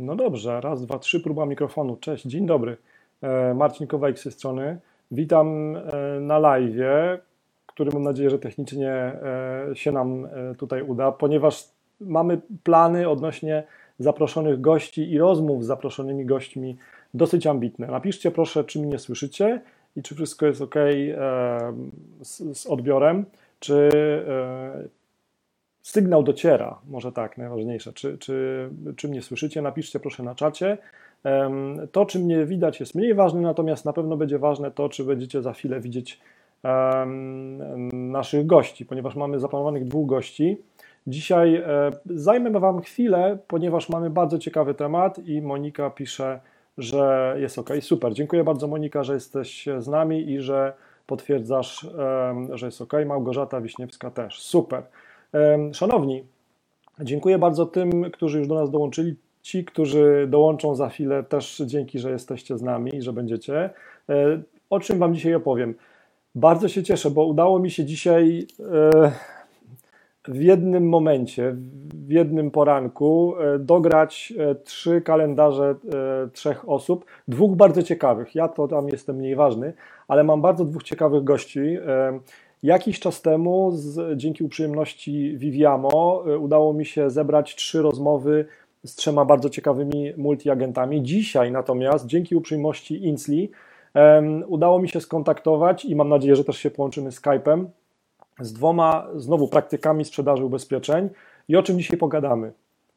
No dobrze, raz, dwa, trzy, próba mikrofonu. Cześć, dzień dobry. E, Marcin Kowalik z tej strony. Witam e, na live, który mam nadzieję, że technicznie e, się nam tutaj uda, ponieważ mamy plany odnośnie zaproszonych gości i rozmów z zaproszonymi gośćmi dosyć ambitne. Napiszcie proszę, czy mnie słyszycie i czy wszystko jest ok z, z odbiorem, czy sygnał dociera, może tak, najważniejsze, czy, czy, czy mnie słyszycie, napiszcie proszę na czacie. To, czy mnie widać, jest mniej ważne, natomiast na pewno będzie ważne to, czy będziecie za chwilę widzieć naszych gości, ponieważ mamy zaplanowanych dwóch gości. Dzisiaj e, zajmę Wam chwilę, ponieważ mamy bardzo ciekawy temat i Monika pisze, że jest ok. Super, dziękuję bardzo Monika, że jesteś z nami i że potwierdzasz, że jest ok. Małgorzata Wiśniewska też. Super. Szanowni, dziękuję bardzo tym, którzy już do nas dołączyli. Ci, którzy dołączą za chwilę, też dzięki, że jesteście z nami i że będziecie. E, o czym Wam dzisiaj opowiem? Bardzo się cieszę, bo udało mi się dzisiaj e, w jednym momencie, w jednym poranku e, dograć trzy kalendarze trzech osób, dwóch bardzo ciekawych. Ja to tam jestem mniej ważny, ale mam bardzo dwóch ciekawych gości. Jakiś czas temu, z, dzięki uprzejmości Viviamo, y, udało mi się zebrać trzy rozmowy z trzema bardzo ciekawymi multiagentami. Dzisiaj natomiast, dzięki uprzejmości Insli, um, udało mi się skontaktować i mam nadzieję, że też się połączymy Skype'em z dwoma znowu praktykami sprzedaży ubezpieczeń i o czym dzisiaj pogadamy.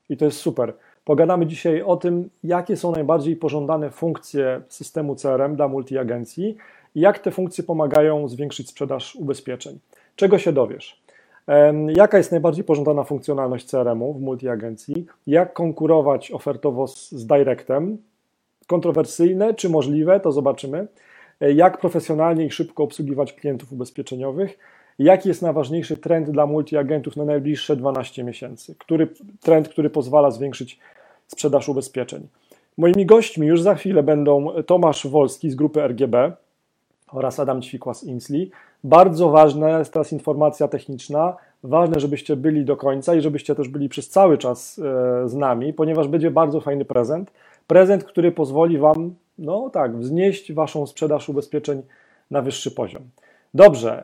I to jest super. Pogadamy dzisiaj o tym, jakie są najbardziej pożądane funkcje systemu CRM dla multiagencji jak te funkcje pomagają zwiększyć sprzedaż ubezpieczeń. Czego się dowiesz? Jaka jest najbardziej pożądana funkcjonalność CRM-u w multiagencji? Jak konkurować ofertowo z, Directem? Kontrowersyjne czy możliwe? To zobaczymy. E, jak profesjonalnie i szybko obsługiwać klientów ubezpieczeniowych? Jaki jest najważniejszy trend dla multiagentów na najbliższe 12 miesięcy? Który, trend, który pozwala zwiększyć sprzedaż ubezpieczeń? Moimi gośćmi już za chwilę będą Tomasz Wolski z grupy RGB, oraz Adam Ćwikła z Insli. Bardzo ważna jest teraz informacja techniczna. Ważne, żebyście byli do końca i żebyście też byli przez cały czas e, z nami, ponieważ będzie bardzo fajny prezent. Prezent, który pozwoli Wam, no tak, wznieść Waszą sprzedaż ubezpieczeń na wyższy poziom. Dobrze,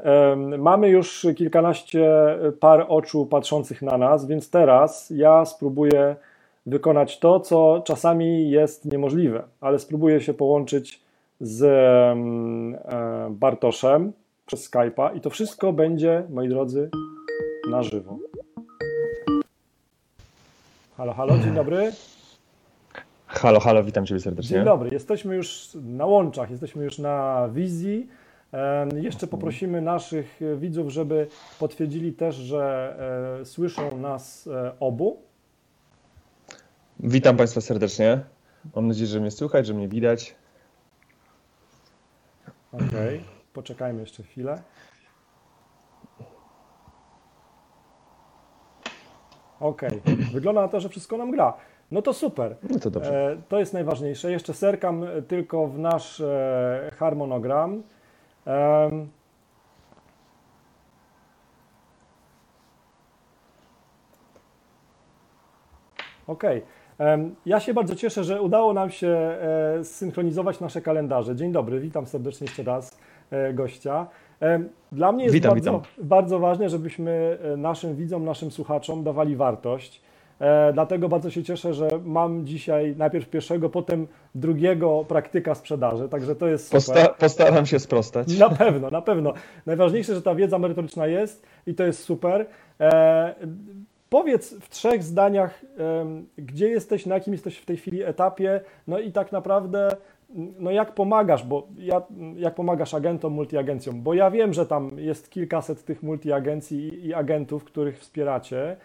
mamy już kilkanaście par oczu patrzących na nas, więc teraz ja spróbuję wykonać to, co czasami jest niemożliwe, ale spróbuję się połączyć z e, Bartoszem przez Skype'a i to wszystko będzie, moi drodzy, na żywo. Halo, halo, dzień dobry. Halo, halo, witam Ciebie serdecznie. Dzień dobry, jesteśmy już na łączach, jesteśmy już na wizji. Jeszcze poprosimy naszych widzów, żeby potwierdzili też, że e, słyszą nas e, obu. Witam Państwa serdecznie. Mam nadzieję, że mnie słychać, że mnie widać. Okej, okay. poczekajmy jeszcze chwilę. Okej, okay. wygląda na to, że wszystko nam gra. No to super. No to dobrze. E, to jest najważniejsze. Jeszcze serkam tylko w nasz e, harmonogram. Okej. Okay. Ja się bardzo cieszę, że udało nam się e, synchronizować nasze kalendarze. Dzień dobry, witam serdecznie jeszcze raz e, gościa. Dla mnie jest witam, bardzo, witam. bardzo ważne, żebyśmy e, naszym widzom, naszym słuchaczom dawali wartość. Dlatego bardzo się cieszę, że mam dzisiaj najpierw pierwszego, potem drugiego praktyka sprzedaży, także to jest super. Posta postaram się sprostać. Na pewno, na pewno. Najważniejsze, że ta wiedza merytoryczna jest i to jest super. Powiedz w trzech zdaniach, gdzie jesteś, na jakim jesteś w tej chwili etapie, no i tak naprawdę, no jak pomagasz, bo ja, jak pomagasz agentom, multiagencjom, bo ja wiem, że tam jest kilkaset tych multiagencji i agentów, których wspieracie,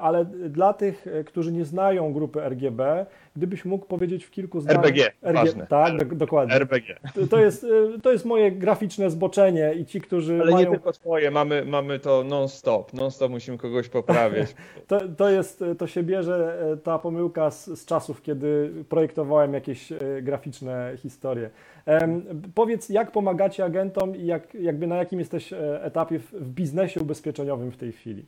ale dla tych, którzy nie znają grupy RGB, Gdybyś mógł powiedzieć w kilku zdaniach. RBG, RG, ważne. Tak, dokładnie. RBG. To jest, to jest moje graficzne zboczenie i ci, którzy Ale mają... nie tylko twoje, mamy, mamy to non-stop, non-stop musimy kogoś poprawiać. to, to, jest, to się bierze e, ta pomyłka z, z czasów, kiedy projektowałem jakieś e, graficzne historie. Um, powiedz, jak pomagacie agentom i jak, jakby na jakim jesteś e, etapie w, w biznesie ubezpieczeniowym w tej chwili?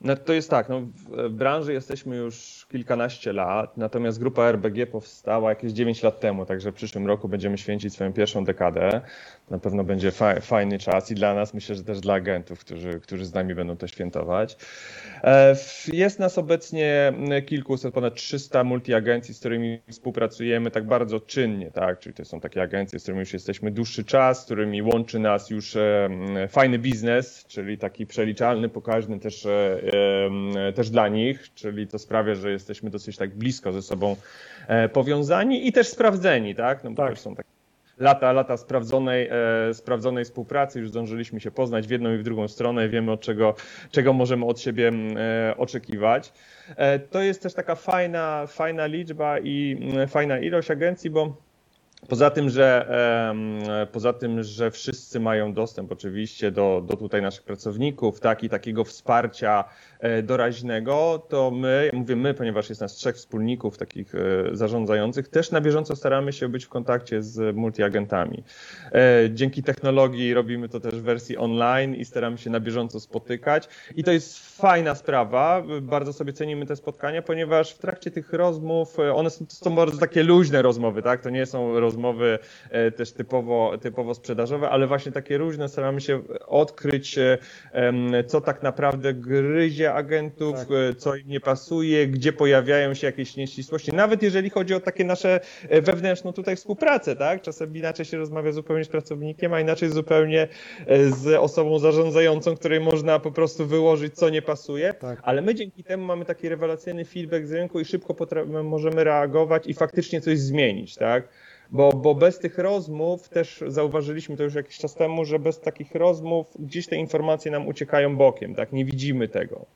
No to jest tak, no, w branży jesteśmy już kilkanaście lat, natomiast grupa RBG powstała jakieś 9 lat temu, także w przyszłym roku będziemy święcić swoją pierwszą dekadę. Na pewno będzie fa fajny czas i dla nas, myślę, że też dla agentów, którzy, którzy z nami będą to świętować. E, jest nas obecnie kilkuset, ponad 300 multiagencji, z którymi współpracujemy tak bardzo czynnie, tak? Czyli to są takie agencje, z którymi już jesteśmy dłuższy czas, z którymi łączy nas już e, fajny biznes, czyli taki przeliczalny, pokaźny też, e, też dla nich, czyli to sprawia, że jesteśmy dosyć tak blisko ze sobą powiązani i też sprawdzeni, tak? No bo tak. też są takie lata, lata sprawdzonej, e, sprawdzonej współpracy, już zdążyliśmy się poznać w jedną i w drugą stronę, wiemy od czego, czego możemy od siebie e, oczekiwać. E, to jest też taka fajna, fajna liczba i fajna ilość agencji, bo Poza tym, że, poza tym, że wszyscy mają dostęp oczywiście do, do tutaj naszych pracowników, tak, i takiego wsparcia e, doraźnego, to my, mówię my, ponieważ jest nas trzech wspólników takich e, zarządzających, też na bieżąco staramy się być w kontakcie z multiagentami. E, dzięki technologii robimy to też w wersji online i staramy się na bieżąco spotykać. I to jest fajna sprawa, bardzo sobie cenimy te spotkania, ponieważ w trakcie tych rozmów, one są, to są bardzo takie luźne rozmowy, tak, to nie są rozmowy rozmowy e, też typowo, typowo sprzedażowe, ale właśnie takie różne staramy się odkryć, e, co tak naprawdę gryzie agentów, tak. E, co im nie pasuje, gdzie pojawiają się jakieś nieścisłości, nawet jeżeli chodzi o takie nasze wewnętrzną tutaj współpracę, tak? Czasem inaczej się rozmawia zupełnie z pracownikiem, a inaczej zupełnie z osobą zarządzającą, której można po prostu wyłożyć, co nie pasuje, tak. ale my dzięki temu mamy taki rewelacyjny feedback z rynku i szybko możemy reagować i faktycznie coś zmienić, tak? Bo, bo bez tych rozmów, też zauważyliśmy to już jakiś czas temu, że bez takich rozmów gdzieś te informacje nam uciekają bokiem, tak? Nie widzimy tego.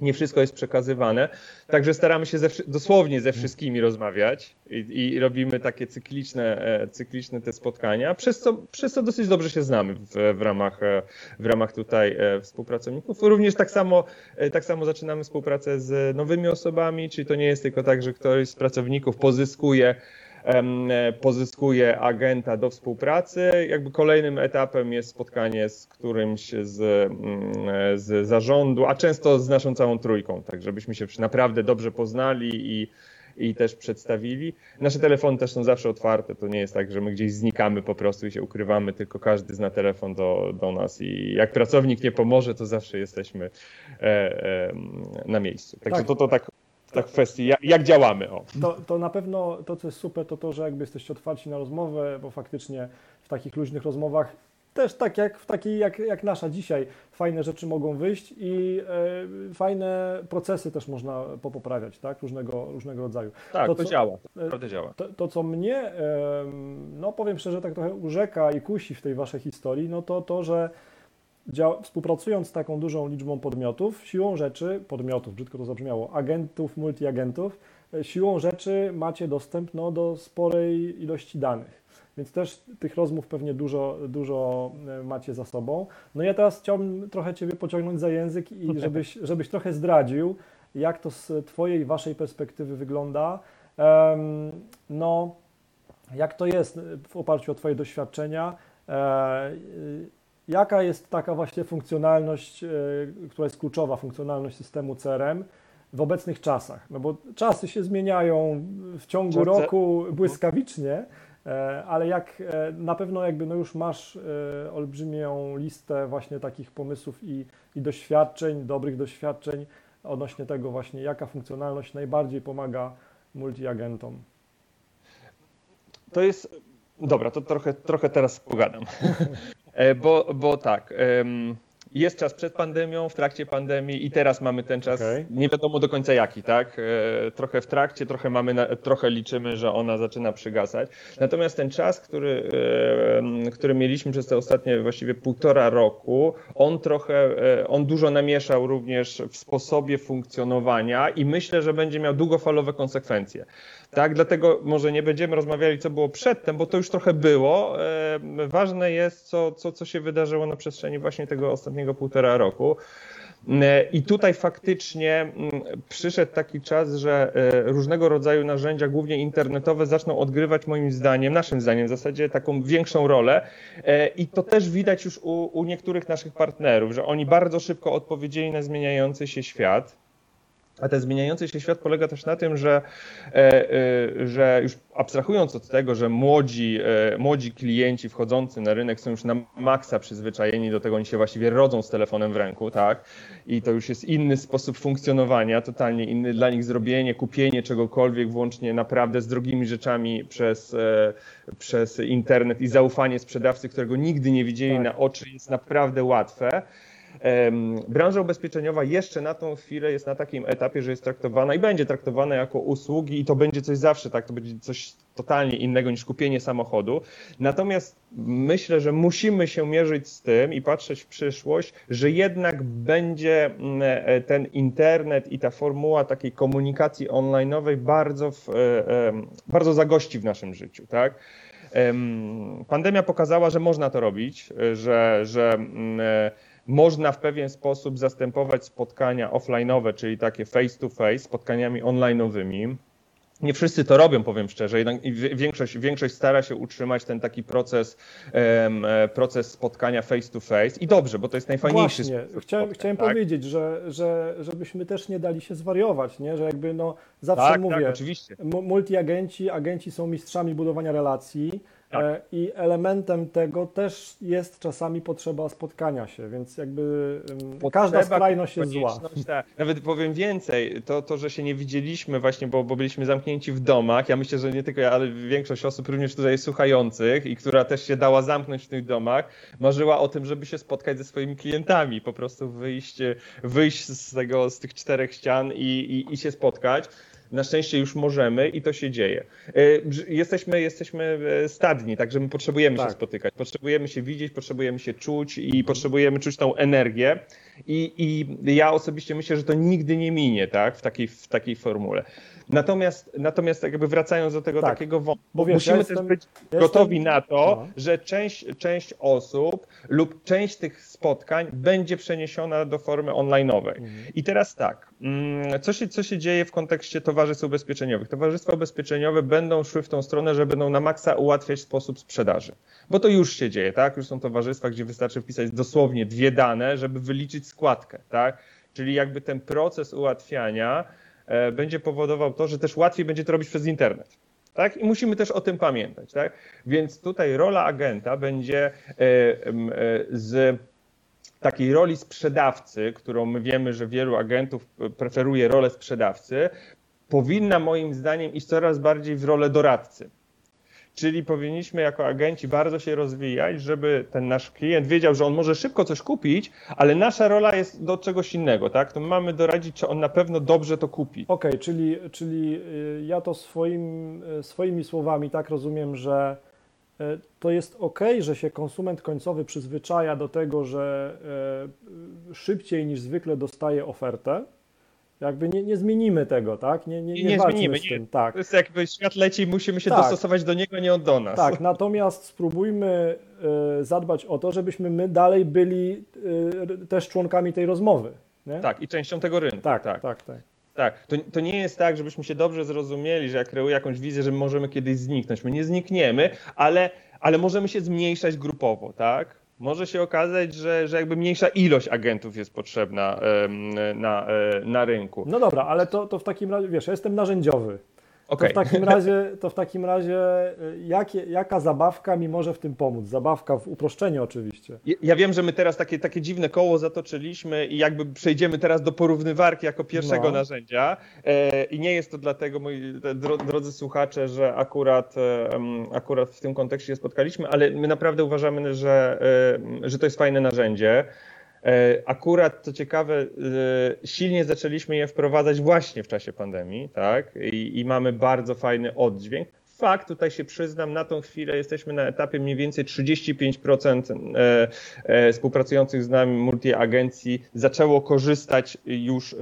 Nie wszystko jest przekazywane. Także staramy się ze, dosłownie ze wszystkimi rozmawiać i, i, robimy takie cykliczne, e, cykliczne te spotkania, przez co, przez co dosyć dobrze się znamy w, w, ramach, e, w ramach tutaj e, współpracowników. Również tak samo, tak samo zaczynamy współpracę z nowymi osobami, czyli to nie jest tylko tak, że ktoś z pracowników pozyskuje pozyskuje agenta do współpracy. Jakby kolejnym etapem jest spotkanie z którymś z, mm, z zarządu, a często z naszą całą trójką, tak żebyśmy się naprawdę dobrze poznali i i też przedstawili. Nasze telefony też są zawsze otwarte, to nie jest tak, że my gdzieś znikamy po prostu i się ukrywamy, tylko każdy zna telefon do, do nas i jak pracownik nie pomoże, to zawsze jesteśmy e, e, na miejscu. Także tak. to, to tak tak kwestii, jak, jak działamy. O. To, to na pewno to, co jest super, to to, że jakby jesteście otwarci na rozmowę, bo faktycznie w takich luźnych rozmowach też tak jak w takiej jak, jak nasza dzisiaj, fajne rzeczy mogą wyjść i e, fajne procesy też można popoprawiać, tak? Różnego, różnego rodzaju. Tak, to, to co, działa, to naprawdę działa. To, to, co mnie, e, no powiem szczerze, tak trochę urzeka i kusi w tej waszej historii, no to to, że współpracując z taką dużą liczbą podmiotów, siłą rzeczy, podmiotów, brzydko to zabrzmiało, agentów, multiagentów, e, siłą rzeczy macie dostęp no, do sporej ilości danych. Więc też tych rozmów pewnie dużo, dużo e, macie za sobą. No ja teraz chciałbym trochę Ciebie pociągnąć za język i żebyś, żebyś trochę zdradził, jak to z Twojej, Waszej perspektywy wygląda. No, jak to jest w oparciu o Twoje doświadczenia? E, Jaka jest taka właśnie funkcjonalność, e, która jest kluczowa, funkcjonalność systemu CRM w obecnych czasach? No bo czasy się zmieniają w ciągu roku błyskawicznie, e, ale jak e, na pewno jakby no już masz olbrzymią listę właśnie takich pomysłów i, i doświadczeń, dobrych doświadczeń odnośnie tego właśnie, jaka funkcjonalność najbardziej pomaga multiagentom. To jest, dobra, to trochę, trochę teraz pogadam. E, bo, bo tak. Jest czas przed pandemią, w trakcie pandemii i teraz mamy ten czas, okay. nie wiadomo do końca jaki, tak? E, trochę w trakcie, trochę mamy, trochę liczymy, że ona zaczyna przygasać. Natomiast ten czas, który, który mieliśmy przez te ostatnie właściwie półtora roku, on trochę, e, on dużo namieszał również w sposobie funkcjonowania i myślę, że będzie miał długofalowe konsekwencje. Tak, dlatego może nie będziemy rozmawiali, co było przedtem, bo to już trochę było. Ważne jest, co, co, co się wydarzyło na przestrzeni właśnie tego ostatniego półtora roku. I tutaj faktycznie mm, przyszedł taki czas, że różnego rodzaju narzędzia, głównie internetowe, zaczną odgrywać moim zdaniem, naszym zdaniem w zasadzie taką większą rolę. I to też widać już u, u niektórych naszych partnerów, że oni bardzo szybko odpowiedzieli na zmieniający się świat. A ten zmieniający się świat polega też na tym, że, e, e, że już abstrahując od tego, że młodzi, e, młodzi klienci wchodzący na rynek są już na maksa przyzwyczajeni do tego, oni się właściwie rodzą z telefonem w ręku, tak? I to już jest inny sposób funkcjonowania, totalnie inny dla nich zrobienie, kupienie czegokolwiek, włącznie naprawdę z drogimi rzeczami przez, przez internet i zaufanie sprzedawcy, którego nigdy nie widzieli tak. na oczy, jest naprawdę łatwe. Branża ubezpieczeniowa jeszcze na tą chwilę jest na takim etapie, że jest traktowana i będzie traktowana jako usługi i to będzie coś zawsze, tak? To będzie coś totalnie innego niż kupienie samochodu. Natomiast myślę, że musimy się mierzyć z tym i patrzeć w przyszłość, że jednak będzie mm, e, ten internet i ta formuła takiej komunikacji online'owej bardzo, w, e, bardzo zagości w naszym życiu, tak? Pandemia pokazała, że można to robić, że, że mm, e, można w pewien sposób zastępować spotkania offline'owe, czyli takie face to face, spotkaniami online'owymi. Nie wszyscy to robią, powiem szczerze. Jednak większość, większość stara się utrzymać ten taki proces, um, proces spotkania face to face i dobrze, bo to jest najfajniejszy Właśnie. Chciałem, chciałem tak? powiedzieć, że, że żebyśmy też nie dali się zwariować, nie? że jakby no zawsze tak, tak mówię, tak, multiagenci, agenci są mistrzami budowania relacji tak. E, I elementem tego też jest czasami potrzeba spotkania się, więc jakby potrzeba, każda skrajność jest zła. Tak. Nawet powiem więcej, to, to, że się nie widzieliśmy właśnie, bo, bo byliśmy zamknięci w domach, ja myślę, że nie tylko ja, ale większość osób również tutaj słuchających i która też się dała zamknąć w tych domach, marzyła o tym, żeby się spotkać ze swoimi klientami, po prostu wyjść, wyjść z tego, z tych czterech ścian i, i, i się spotkać. Na szczęście już możemy i to się dzieje. E, jesteśmy, jesteśmy e, stadni, także my potrzebujemy tak. się spotykać, potrzebujemy się widzieć, potrzebujemy się czuć i potrzebujemy czuć tą energię. I, I ja osobiście myślę, że to nigdy nie minie, tak, w takiej, w takiej formule. Natomiast, natomiast jakby wracając do tego tak, takiego wątku, bo wiesz, musimy ja jestem, też być ja gotowi jestem... na to, no. że część, część osób lub część tych spotkań będzie przeniesiona do formy online'owej. Mhm. I teraz tak, mm, co się, co się dzieje w kontekście towarzystw ubezpieczeniowych? Towarzystwa ubezpieczeniowe będą szły w tą stronę, że będą na maksa ułatwiać sposób sprzedaży. Bo to już się dzieje, tak? Już są towarzystwa, gdzie wystarczy wpisać dosłownie dwie dane, żeby wyliczyć składkę, tak? Czyli jakby ten proces ułatwiania będzie powodował to, że też łatwiej będzie to robić przez internet. Tak? I musimy też o tym pamiętać. Tak? Więc tutaj rola agenta będzie e, e, z takiej roli sprzedawcy, którą my wiemy, że wielu agentów preferuje rolę sprzedawcy, powinna moim zdaniem iść coraz bardziej w rolę doradcy. Czyli powinniśmy jako agenci bardzo się rozwijać, żeby ten nasz klient wiedział, że on może szybko coś kupić, ale nasza rola jest do czegoś innego, tak? To my mamy doradzić, czy on na pewno dobrze to kupi. Okej, okay, czyli, czyli y, ja to swoim, y, swoimi słowami tak rozumiem, że y, to jest ok, że się konsument końcowy przyzwyczaja do tego, że szybciej niż zwykle dostaje ofertę, jakby nie, nie zmienimy tego, tak? Nie, nie, nie, nie zmienimy, z tym. Nie. Tak. To jest jakby świat leci i musimy się tak. dostosować do niego, nie on do nas. Tak, natomiast spróbujmy y, zadbać o to, żebyśmy my dalej byli y, też członkami tej rozmowy. Nie? Tak, i częścią tego rynku. Tak, tak, tak. tak. Tak, to, to nie jest tak, żebyśmy się dobrze zrozumieli, że ja kreuję jakąś wizję, że możemy kiedyś zniknąć. My nie znikniemy, ale, ale możemy się zmniejszać grupowo, tak? Może się okazać, że, że jakby mniejsza ilość agentów jest potrzebna na, e, na rynku. No dobra, ale to, to w takim razie, wiesz, ja jestem narzędziowy. Okay. To w takim razie, to w takim razie y, jakie, jaka zabawka mi może w tym pomóc? Zabawka w uproszczeniu oczywiście. Ja wiem, że my teraz takie, takie dziwne koło zatoczyliśmy i jakby przejdziemy teraz do porównywarki jako pierwszego no. narzędzia e, i nie jest to dlatego, moi drodzy słuchacze, że akurat, akurat w tym kontekście się spotkaliśmy, ale my naprawdę uważamy, że, e, że to jest fajne narzędzie. E, akurat, co ciekawe, e, silnie zaczęliśmy je wprowadzać właśnie w czasie pandemii, tak? I, i mamy bardzo fajny oddźwięk. Fakt, tutaj się przyznam, na tą chwilę jesteśmy na etapie mniej więcej 35% e, współpracujących z nami multiagencji zaczęło korzystać już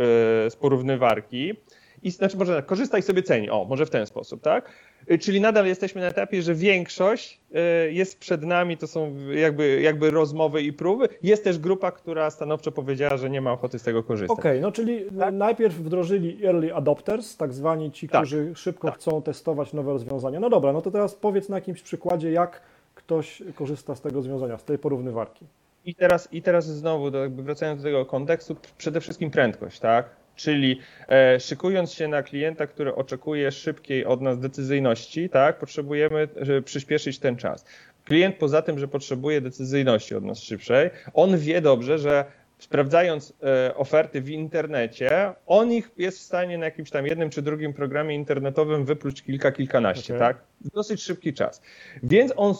z porównywarki. i znaczy może tak, korzystaj sobie ceni, o, może w ten sposób, tak? Y, czyli nadal jesteśmy na etapie, że większość y, jest przed nami, to są jakby, jakby rozmowy i próby. Jest też grupa, która stanowczo powiedziała, że nie ma ochoty z tego korzystać. Okej, okay, no czyli tak? najpierw wdrożyli early adopters, tak zwani ci, tak. którzy szybko tak. chcą testować nowe rozwiązania. No dobra, no to teraz powiedz na jakimś przykładzie, jak ktoś korzysta z tego rozwiązania, z tej porównywarki. I teraz, i teraz znowu, do, wracając do tego kontekstu, przede wszystkim prędkość, tak? Czyli e, szykując się na klienta, który oczekuje szybkiej od nas decyzyjności, tak, potrzebujemy przyspieszyć ten czas. Klient poza tym, że potrzebuje decyzyjności od nas szybszej, on wie dobrze, że sprawdzając e, oferty w internecie, on ich jest w stanie na jakimś tam jednym czy drugim programie internetowym wypluć kilka, kilkanaście, okay. tak? W dosyć szybki czas. Więc on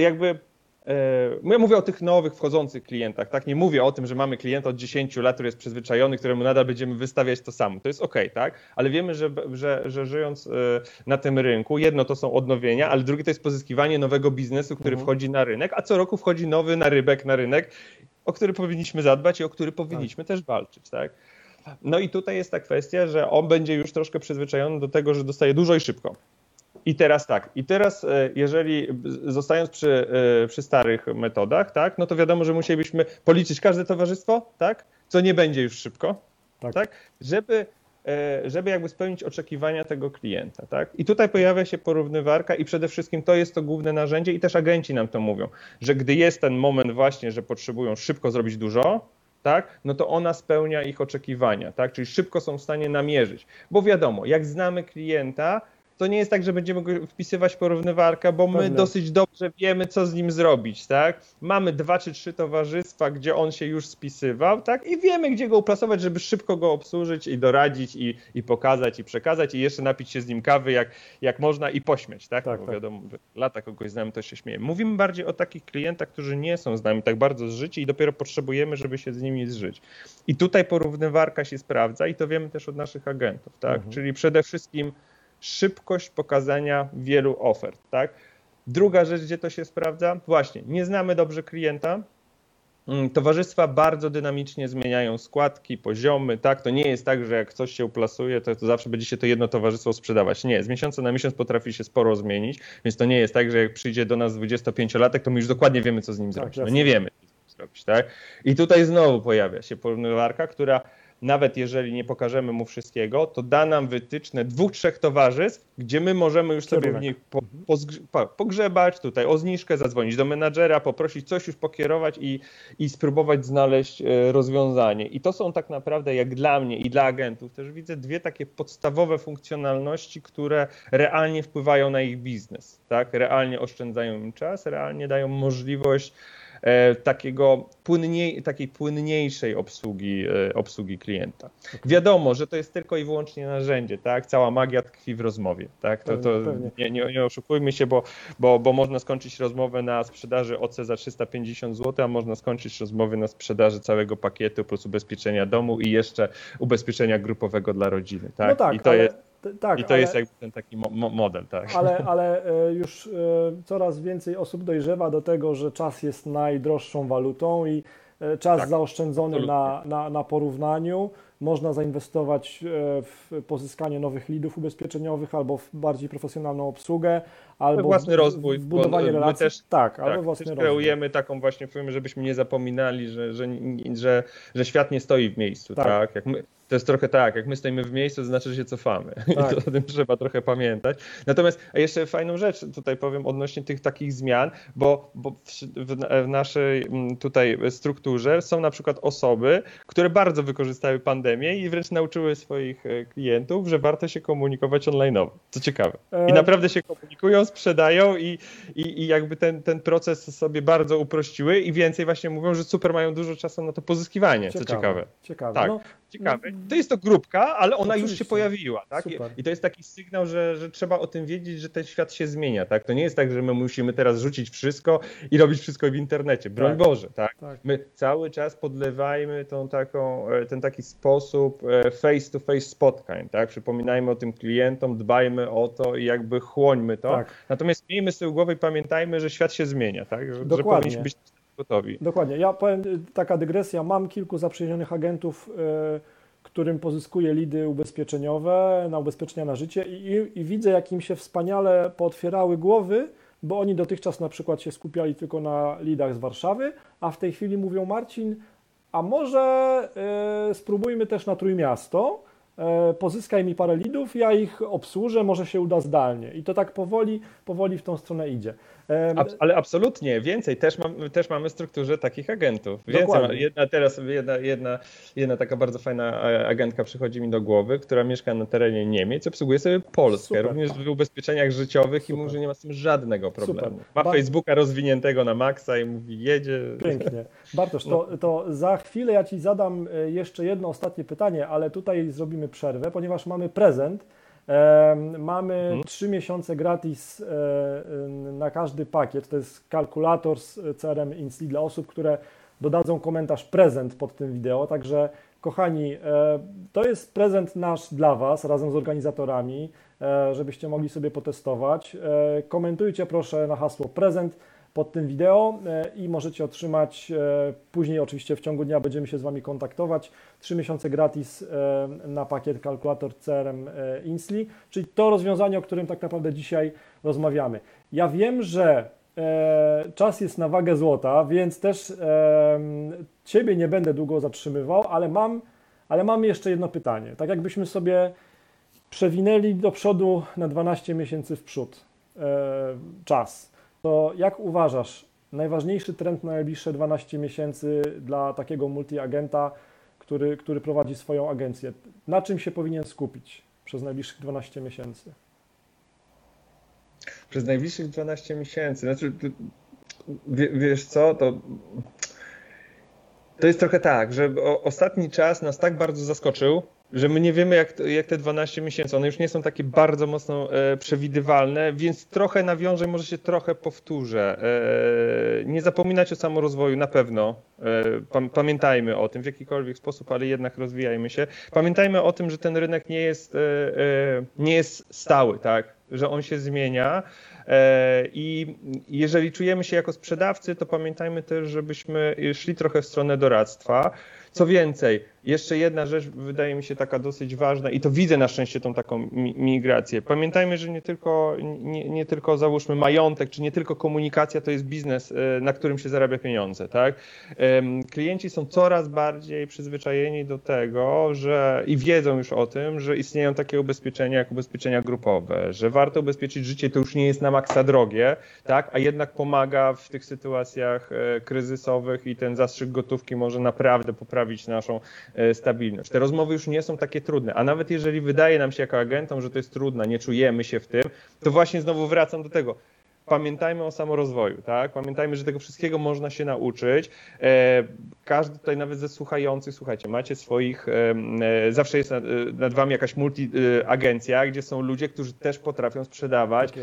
jakby ja mówię o tych nowych, wchodzących klientach, tak? Nie mówię o tym, że mamy klienta od 10 lat, który jest przyzwyczajony, któremu nadal będziemy wystawiać to samo. To jest ok, tak? Ale wiemy, że, że, że żyjąc e, na tym rynku, jedno to są odnowienia, ale drugie to jest pozyskiwanie nowego biznesu, który mhm. wchodzi na rynek, a co roku wchodzi nowy narybek na rynek, o który powinniśmy zadbać i o który powinniśmy tak. też walczyć, tak? No i tutaj jest ta kwestia, że on będzie już troszkę przyzwyczajony do tego, że dostaje dużo i szybko. I teraz tak, i teraz e, jeżeli zostając przy, e, przy starych metodach, tak, no to wiadomo, że musielibyśmy policzyć każde towarzystwo, tak, co nie będzie już szybko, tak, tak? Żeby e, żeby jakby spełnić oczekiwania tego klienta. Tak? I tutaj pojawia się porównywarka i przede wszystkim to jest to główne narzędzie i też agenci nam to mówią, że gdy jest ten moment właśnie, że potrzebują szybko zrobić dużo, tak, no to ona spełnia ich oczekiwania, tak, czyli szybko są w stanie namierzyć, bo wiadomo, jak znamy klienta, to nie jest tak, że będziemy go wpisywać porównywarkę, bo my Pewnie. dosyć dobrze wiemy, co z nim zrobić, tak? Mamy dwa czy trzy towarzystwa, gdzie on się już spisywał, tak? I wiemy, gdzie go uplasować, żeby szybko go obsłużyć i doradzić i, i pokazać i przekazać i jeszcze napić się z nim kawy, jak, jak można i pośmieć, tak? tak bo tak. wiadomo, że lata kogoś znamy, to się śmieje. Mówimy bardziej o takich klientach, którzy nie są z nami tak bardzo zżyci i dopiero potrzebujemy, żeby się z nimi zżyć. I tutaj porównywarka się sprawdza i to wiemy też od naszych agentów, tak? Mhm. Czyli przede wszystkim szybkość pokazania wielu ofert, tak? Druga rzecz, gdzie to się sprawdza, właśnie, nie znamy dobrze klienta, mm, Towarzystwa bardzo dynamicznie zmieniają składki, poziomy, tak? To nie jest tak, że jak coś się uplasuje, to, to zawsze będzie się to jedno towarzystwo sprzedawać. Nie, z miesiąca na miesiąc potrafi się sporo zmienić, więc to nie jest tak, że jak przyjdzie do nas 25-latek, to my już dokładnie wiemy, co z nim tak, zrobić. No nie wiemy, co z nim zrobić, tak? I tutaj znowu pojawia się porównywarka, która nawet jeżeli nie pokażemy mu wszystkiego, to da nam wytyczne dwóch, trzech towarzystw, gdzie my możemy już sobie w nich po, po, pogrzebać, tutaj o zniżkę, zadzwonić do menadżera, poprosić coś już pokierować i, i spróbować znaleźć e, rozwiązanie. I to są tak naprawdę, jak dla mnie i dla agentów, też widzę dwie takie podstawowe funkcjonalności, które realnie wpływają na ich biznes. Tak? Realnie oszczędzają im czas, realnie dają możliwość takiego płynniej, takiej płynniejszej obsługi, e, obsługi klienta. Wiadomo, że to jest tylko i wyłącznie narzędzie, tak? Cała magia tkwi w rozmowie, tak? To, to nie, nie, nie oszukujmy się, bo, bo, bo można skończyć rozmowę na sprzedaży OC za 350 zł, a można skończyć rozmowę na sprzedaży całego pakietu plus ubezpieczenia domu i jeszcze ubezpieczenia grupowego dla rodziny, tak? No tak, I to ale... jest tak, I to ale, jest jakby ten taki mo model, tak. Ale, ale e, już e, coraz więcej osób dojrzewa do tego, że czas jest najdroższą walutą i e, czas tak, zaoszczędzony na, na, na porównaniu można zainwestować w pozyskanie nowych lidów ubezpieczeniowych albo w bardziej profesjonalną obsługę, albo własny rozwój, w budowanie relacji. Też, tak, tak, albo własny też kreujemy taką właśnie, żebyśmy nie zapominali, że, że, że, że świat nie stoi w miejscu, tak? tak? Jak my, to jest trochę tak, jak my stoimy w miejscu, to znaczy, że się cofamy. Tak. I to o tym trzeba trochę pamiętać. Natomiast jeszcze fajną rzecz tutaj powiem odnośnie tych takich zmian, bo, bo w, w, naszej mm, tutaj strukturze są na przykład osoby, które bardzo wykorzystały pandemię i wręcz nauczyły swoich e, klientów, że warto się komunikować online. Co ciekawe. I e, naprawdę się komunikują, sprzedają i, i, i jakby ten, ten proces sobie bardzo uprościły i więcej właśnie mówią, że super mają dużo czasu na to pozyskiwanie, ciekawe, co ciekawe. Ciekawe. Tak. No, ciekawe. Mm. To jest to grupka, ale ona Oczywiście. już się pojawiła, tak? I, I, to jest taki sygnał, że, że trzeba o tym wiedzieć, że ten świat się zmienia, tak? To nie jest tak, że my musimy teraz rzucić wszystko i robić wszystko w internecie. Broń tak. Boże, tak? tak? My cały czas podlewajmy tą taką, e, ten taki sposób face to face spotkań, tak? Przypominajmy o tym klientom, dbajmy o to i jakby chłońmy to. Tak. Natomiast miejmy z tyłu głowy i pamiętajmy, że świat się zmienia, tak? Że, Dokładnie. że powinniśmy być gotowi. Dokładnie. Ja powiem, taka dygresja, mam kilku zaprzyjaźnionych agentów, którym pozyskuję lidy ubezpieczeniowe na ubezpieczenia na życie i, i, i widzę, jak im się wspaniale pootwierały głowy, bo oni dotychczas na przykład się skupiali tylko na lidach z Warszawy, a w tej chwili mówią Marcin, a może y, spróbujmy też na Trójmiasto, y, pozyskaj mi parę lidów, ja ich obsłużę, może się uda zdalnie. I to tak powoli, powoli w tą stronę idzie. Ab, ale absolutnie, więcej. Też, mam, też mamy w strukturze takich agentów. Więcej. Jedna teraz, jedna, jedna, jedna taka bardzo fajna agentka przychodzi mi do głowy, która mieszka na terenie Niemiec, obsługuje sobie Polskę, Super. również w ubezpieczeniach życiowych Super. i mówi, że nie ma z tym żadnego problemu. Super. Ma Facebooka rozwiniętego na maksa i mówi, jedzie. Pięknie. Bartosz, to, to za chwilę ja Ci zadam e, jeszcze jedno ostatnie pytanie, ale tutaj zrobimy przerwę, ponieważ mamy prezent Mamy mhm. 3 miesiące gratis e, na każdy pakiet. To jest kalkulator z CRM Insli dla osób, które dodadzą komentarz prezent pod tym wideo. Także kochani, e, to jest prezent nasz dla Was razem z organizatorami, e, żebyście mogli sobie potestować. Komentujcie proszę na hasło prezent pod tym wideo e, i możecie otrzymać e, później oczywiście w ciągu dnia będziemy się z Wami kontaktować 3 miesiące gratis e, na pakiet kalkulator CRM Insli, czyli to rozwiązanie, o którym tak naprawdę dzisiaj rozmawiamy. Ja wiem, że czas jest na wagę złota, więc też Ciebie nie będę długo zatrzymywał, ale mam, ale mam jeszcze jedno pytanie. Tak jakbyśmy sobie przewinęli do przodu na 12 miesięcy w przód czas to jak uważasz, najważniejszy trend na najbliższe 12 miesięcy dla takiego multiagenta, który, który prowadzi swoją agencję? Na czym się powinien skupić przez najbliższych 12 miesięcy? Przez najbliższych 12 miesięcy. Znaczy, wiesz co, to to jest trochę tak, że ostatni czas nas tak bardzo zaskoczył, że my nie wiemy, jak, jak te 12 miesięcy, one już nie są takie bardzo mocno e, przewidywalne, więc trochę nawiążę, może się trochę powtórzę. E, nie zapominać o samorozwoju na pewno. E, pamiętajmy o tym w jakikolwiek sposób, ale jednak rozwijajmy się. Pamiętajmy o tym, że ten rynek nie jest, nie jest stały, tak? że on się zmienia. I jeżeli czujemy się jako sprzedawcy, to pamiętajmy też, żebyśmy szli trochę w stronę doradztwa. Co więcej, jeszcze jedna rzecz wydaje mi się taka dosyć ważna i to widzę na szczęście tą taką migrację. Pamiętajmy, że nie tylko, nie, nie, tylko załóżmy majątek, czy nie tylko komunikacja to jest biznes, e, na którym się zarabia pieniądze, tak? Klienci są coraz bardziej przyzwyczajeni do tego, że i wiedzą już o tym, że istnieją takie ubezpieczenia jak ubezpieczenia grupowe, że warto ubezpieczyć życie, to już nie jest na maksa drogie, tak? A jednak pomaga w tych sytuacjach e, kryzysowych i ten zastrzyk gotówki może naprawdę poprawić naszą stabilność. Te rozmowy już nie są takie trudne, a nawet jeżeli wydaje nam się jako agentom, że to jest trudne, nie czujemy się w tym, to właśnie znowu wracam do tego pamiętajmy o samorozwoju, tak? Pamiętajmy, że tego wszystkiego można się nauczyć. E, każdy tutaj, nawet ze słuchających, słuchajcie, macie swoich, e, zawsze jest nad, wami jakaś multi agencja, gdzie są ludzie, którzy też potrafią sprzedawać. Tak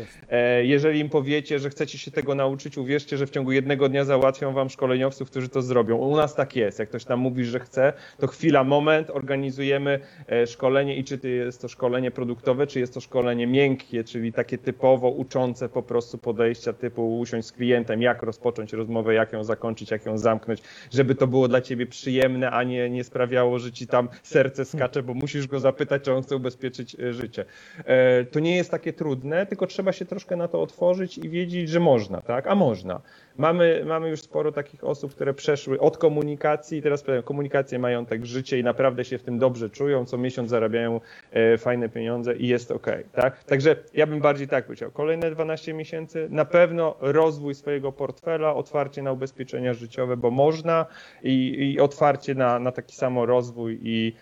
jeżeli im powiecie, że chcecie się tego nauczyć, uwierzcie, że w ciągu jednego dnia załatwią wam szkoleniowców, którzy to zrobią. U nas tak jest. Jak ktoś tam mówi, że chce, to chwila, moment, organizujemy szkolenie i czy to jest to szkolenie produktowe, czy jest to szkolenie miękkie, czyli takie typowo uczące po prostu po podejścia typu usiąść z klientem, jak rozpocząć rozmowę, jak ją zakończyć, jak ją zamknąć, żeby to było dla ciebie przyjemne, a nie, nie sprawiało, że ci tam serce skacze, bo musisz go zapytać, czy on chce ubezpieczyć e, życie. E, to nie jest takie trudne, tylko trzeba się troszkę na to otworzyć i wiedzieć, że można, tak? A można. Mamy, mamy już sporo takich osób, które przeszły od komunikacji, teraz komunikację mają tak życie i naprawdę się w tym dobrze czują, co miesiąc zarabiają e, fajne pieniądze i jest ok. Tak? Także ja bym bardziej tak powiedział. Kolejne 12 miesięcy, na pewno rozwój swojego portfela, otwarcie na ubezpieczenia życiowe, bo można i, i otwarcie na, na taki samo rozwój i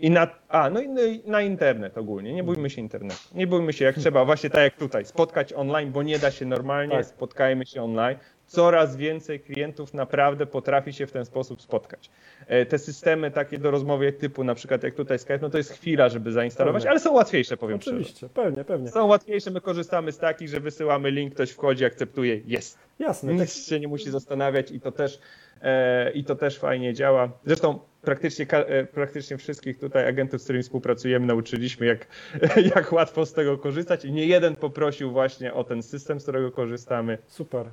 i na, a, no i na internet ogólnie. Nie bójmy się internetu. Nie bójmy się jak trzeba, właśnie tak jak tutaj, spotkać online, bo nie da się normalnie, tak. spotkajmy się online coraz więcej klientów naprawdę potrafi się w ten sposób spotkać. E, te systemy takie do rozmowy typu na przykład jak tutaj Skype, no to jest chwila, żeby zainstalować, pewnie. ale są łatwiejsze, powiem Oczywiście, szczerze. pewnie, pewnie. Są łatwiejsze, my korzystamy z takich, że wysyłamy link, ktoś wchodzi, akceptuje, jest. Jasne. Nic tak. się nie musi zastanawiać i to też e, i to też fajnie działa. Zresztą praktycznie, e, praktycznie wszystkich tutaj agentów, z którymi współpracujemy, nauczyliśmy, jak, jak łatwo z tego korzystać i nie jeden poprosił właśnie o ten system, z którego korzystamy. Super.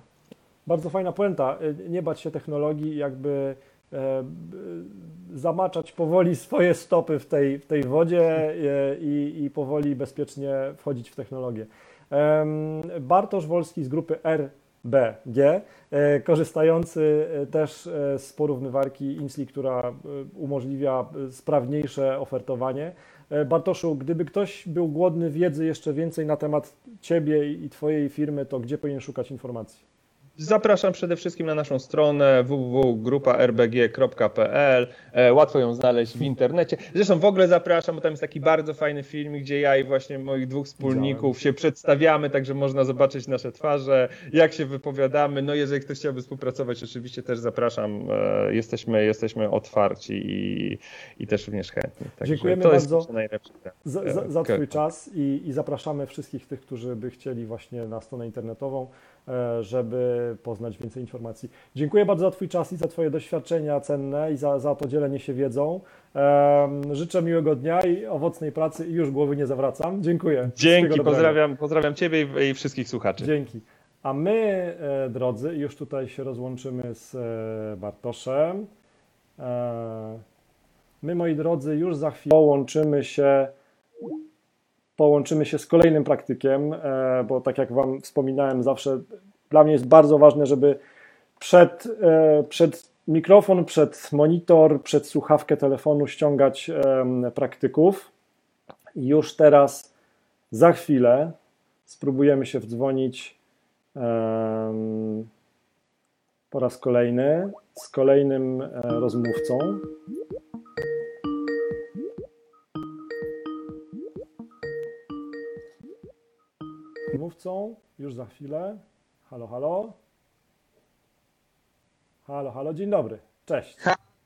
Bardzo fajna puenta. Y, nie bać się technologii, jakby zamaczać powoli swoje stopy w tej, w tej wodzie i, i powoli bezpiecznie wchodzić w technologię. Bartosz Wolski z grupy RBG, korzystający też z porównywarki INSLI, która umożliwia sprawniejsze ofertowanie. Bartoszu, gdyby ktoś był głodny wiedzy jeszcze więcej na temat Ciebie i Twojej firmy, to gdzie powinien szukać informacji? Zapraszam przede wszystkim na naszą stronę www.gruparbg.pl. E, łatwo ją znaleźć w internecie. Zresztą w ogóle zapraszam, bo tam jest taki bardzo fajny film, gdzie ja i właśnie moich dwóch wspólników się przedstawiamy, także można zobaczyć nasze twarze, jak się wypowiadamy. No jeżeli ktoś chciałby współpracować, oczywiście też zapraszam. E, jesteśmy, jesteśmy otwarci i, i też również chętni. Także Dziękujemy bardzo za, za, za Twój czas i, i zapraszamy wszystkich tych, którzy by chcieli właśnie na stronę internetową. E, żeby poznać więcej informacji. Dziękuję bardzo za Twój czas i za Twoje doświadczenia cenne i za, za to dzielenie się wiedzą. Życzę miłego dnia i owocnej pracy i już głowy nie zawracam. Dziękuję. Dzięki, pozdrawiam, pozdrawiam Ciebie i wszystkich słuchaczy. Dzięki. A my, e, drodzy, już tutaj się rozłączymy z e, Bartoszem. My, moi drodzy, już za chwilę połączymy się połączymy się z kolejnym praktykiem, e, bo tak jak Wam wspominałem, zawsze dla mnie jest bardzo ważne, żeby przed, e, przed mikrofon, przed monitor, przed słuchawkę telefonu ściągać praktyków. Już teraz, za chwilę, spróbujemy się wdzwonić po raz kolejny z kolejnym e, rozmówcą. mówcą już za chwilę. Halo, halo. Halo, halo, dzień dobry. Cześć.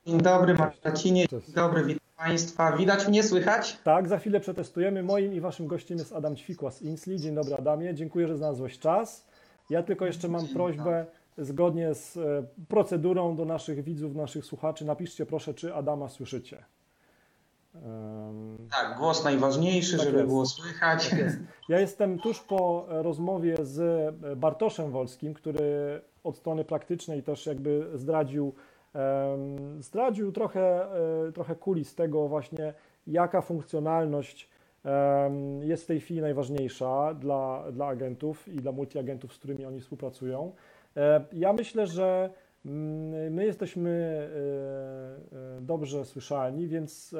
Dzień dobry, Marcinie. Dzień dobry, witam Państwa. Widać mnie, słychać? Tak, za chwilę przetestujemy. Moim i Waszym gościem jest Adam Ćwikła z Insli. Dzień dobry, Adamie. Dziękuję, że znalazłeś czas. Ja tylko jeszcze mam prośbę, zgodnie z e, procedurą do naszych widzów, naszych słuchaczy, napiszcie proszę, czy Adama słyszycie. Tak, głos najważniejszy, tak żeby jest. było słychać. Tak. Ja jestem tuż po rozmowie z Bartoszem Wolskim, który od strony praktycznej też jakby zdradził, zdradził trochę, e, trochę kulis tego właśnie, jaka funkcjonalność jest w tej chwili najważniejsza dla, dla agentów i dla multiagentów, z którymi oni współpracują. E, ja myślę, że mm, my jesteśmy e, dobrze słyszalni, więc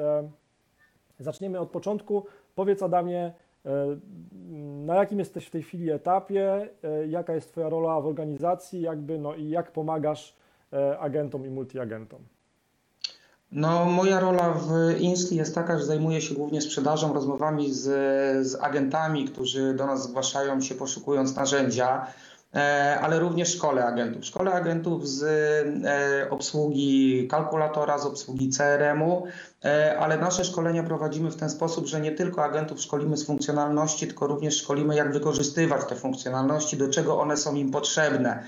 Zaczniemy od początku. Powiedz Adamie, e, na jakim jesteś w tej chwili etapie, e, jaka jest Twoja rola w organizacji, jakby, no i jak pomagasz e, agentom i multiagentom? No, moja rola w Insli jest taka, że zajmuję się głównie sprzedażą, rozmowami z, z agentami, którzy do nas zgłaszają się poszukując narzędzia. E, ale również szkole agentów. Szkole agentów z e, obsługi kalkulatora, z obsługi CRM-u, e, ale nasze szkolenia prowadzimy w ten sposób, że nie tylko agentów szkolimy z funkcjonalności, tylko również szkolimy, jak wykorzystywać te funkcjonalności, do czego one są im potrzebne.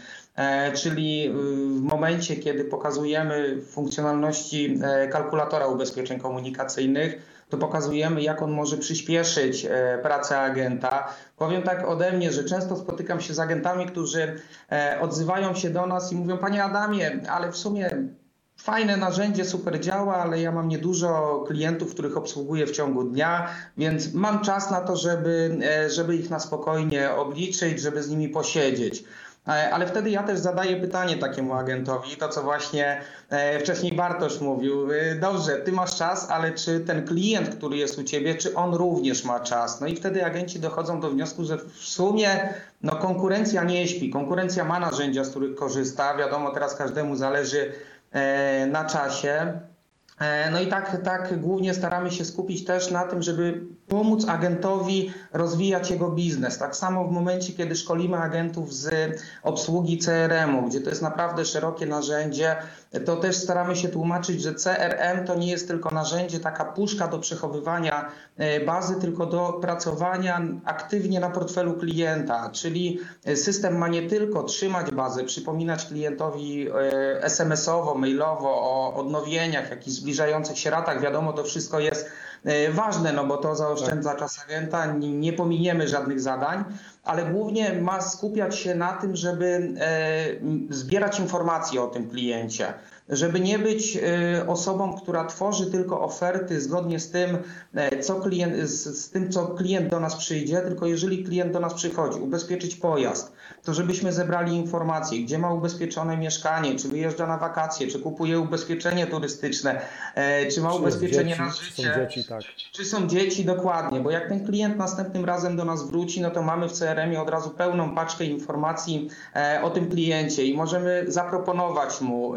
Czyli w momencie, kiedy pokazujemy funkcjonalności kalkulatora ubezpieczeń komunikacyjnych, to pokazujemy, jak on może przyspieszyć e, pracę agenta. Powiem tak ode mnie, że często spotykam się z agentami, którzy e, odzywają się do nas i mówią: Panie Adamie, ale w sumie Fajne narzędzie, super działa, ale ja mam niedużo klientów, których obsługuję w ciągu dnia, więc mam czas na to, żeby, e, żeby ich na spokojnie obliczyć, żeby z nimi posiedzieć. E, ale wtedy ja też zadaję pytanie takiemu agentowi, to co właśnie e, wcześniej Bartosz mówił. E, dobrze, ty masz czas, ale czy ten klient, który jest u ciebie, czy on również ma czas? No i wtedy agenci dochodzą do wniosku, że w sumie no, konkurencja nie śpi, konkurencja ma narzędzia, z których korzysta. Wiadomo, teraz każdemu zależy na czasie. No i tak, tak głównie staramy się skupić też na tym, żeby pomóc agentowi rozwijać jego biznes. Tak samo w momencie, kiedy szkolimy agentów z obsługi CRM-u, gdzie to jest naprawdę szerokie narzędzie, to też staramy się tłumaczyć, że CRM to nie jest tylko narzędzie, taka puszka do przechowywania e, bazy, tylko do pracowania aktywnie na portfelu klienta. Czyli system ma nie tylko trzymać bazę, przypominać klientowi e, SMS-owo, mailowo o odnowieniach, jakichś zbliżających się ratach. Wiadomo, to wszystko jest ważne, no bo to zaoszczędza tak. czas agenta, nie, nie pominiemy żadnych zadań, ale głównie ma skupiać się na tym, żeby e, zbierać informacje o tym kliencie. Żeby nie być y, osobą, która tworzy tylko oferty zgodnie z tym, e, co klient, z, z, tym, co klient do nas przyjdzie, tylko jeżeli klient do nas przychodzi, ubezpieczyć pojazd, to żebyśmy zebrali informacje, gdzie ma ubezpieczone mieszkanie, czy wyjeżdża na wakacje, czy kupuje ubezpieczenie turystyczne, e, czy ma Czy ubezpieczenie dzieci, na czy życie. Są dzieci, tak. Czy są dzieci, dokładnie, bo jak ten klient następnym razem do nas wróci, no to mamy w CRM-ie od razu pełną paczkę informacji e, o tym kliencie i możemy zaproponować mu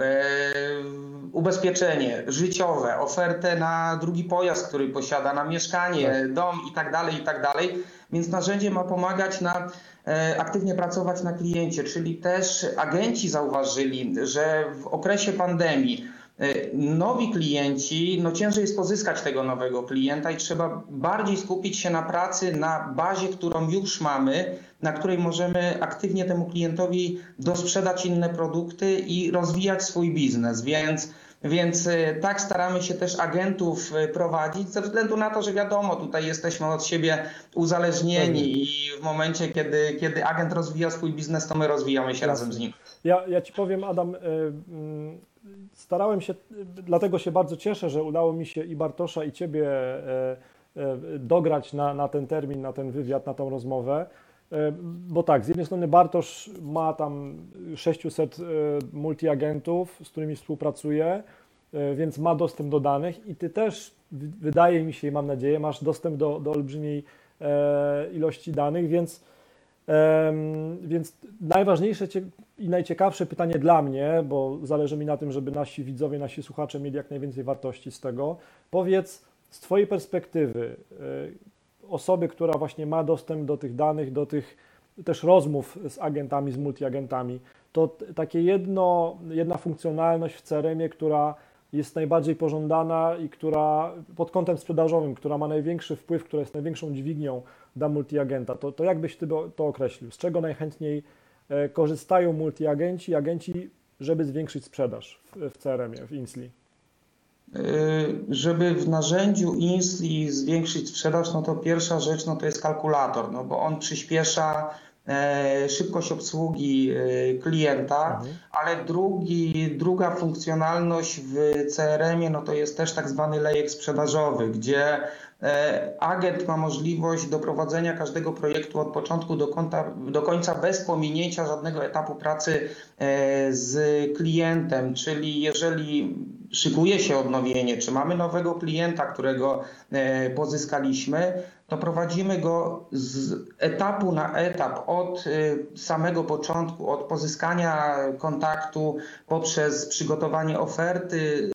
ubezpieczenie życiowe, ofertę na drugi pojazd, który posiada, na mieszkanie, Tak. dom i tak dalej, i tak dalej. Więc narzędzie ma pomagać na e, aktywnie pracować na kliencie, czyli też agenci zauważyli, że w okresie pandemii e, nowi klienci, no ciężej jest pozyskać tego nowego klienta i trzeba bardziej skupić się na pracy na bazie, którą już mamy, na której możemy aktywnie temu klientowi dosprzedać inne produkty i rozwijać swój biznes. Więc więc e, tak staramy się też agentów e, prowadzić, ze względu na to, że wiadomo, tutaj jesteśmy od siebie uzależnieni i w momencie, kiedy, kiedy agent rozwija swój biznes, to my rozwijamy się razem z nim. Ja, ja Ci powiem, Adam, y, mm, starałem się, dlatego się bardzo cieszę, że udało mi się i Bartosza, i Ciebie dograć na, na ten termin, na ten wywiad, na tą rozmowę. Y, Bo tak, z jednej strony Bartosz ma tam 600 y, multiagentów, z którymi współpracuje, y, więc ma dostęp do danych i Ty też, wydaje mi się i mam nadzieję, masz dostęp do, do olbrzymiej e, ilości danych, więc Więc najważniejsze i najciekawsze pytanie dla mnie, bo zależy mi na tym, żeby nasi widzowie, nasi słuchacze mieli jak najwięcej wartości z tego. Powiedz z Twojej perspektywy, osoby, która właśnie ma dostęp do tych danych, do tych też rozmów z agentami, z multiagentami, to takie jedno, jedna funkcjonalność w CRM-ie, która jest najbardziej pożądana i która pod kątem sprzedażowym, która ma największy wpływ, która jest największą dźwignią dla multiagenta, to, to jak byś ty to to określił? Z czego najchętniej e, korzystają multiagenci, agenci, żeby zwiększyć sprzedaż w, w CRM-ie, w Insli? Y, Żeby w narzędziu Insli zwiększyć sprzedaż, no to pierwsza rzecz no to jest kalkulator, no bo on przyspiesza e, szybkość obsługi e, klienta, Mhm. ale drugi, druga funkcjonalność w CRM-ie no to jest też tak zwany lejek sprzedażowy, gdzie e, agent ma możliwość doprowadzenia każdego projektu od początku do, końca, do końca bez pominięcia żadnego etapu pracy z klientem, czyli jeżeli szykuje się odnowienie, czy mamy nowego klienta, którego e, pozyskaliśmy, to prowadzimy go z etapu na etap, od e, samego początku, od pozyskania kontaktu poprzez przygotowanie oferty,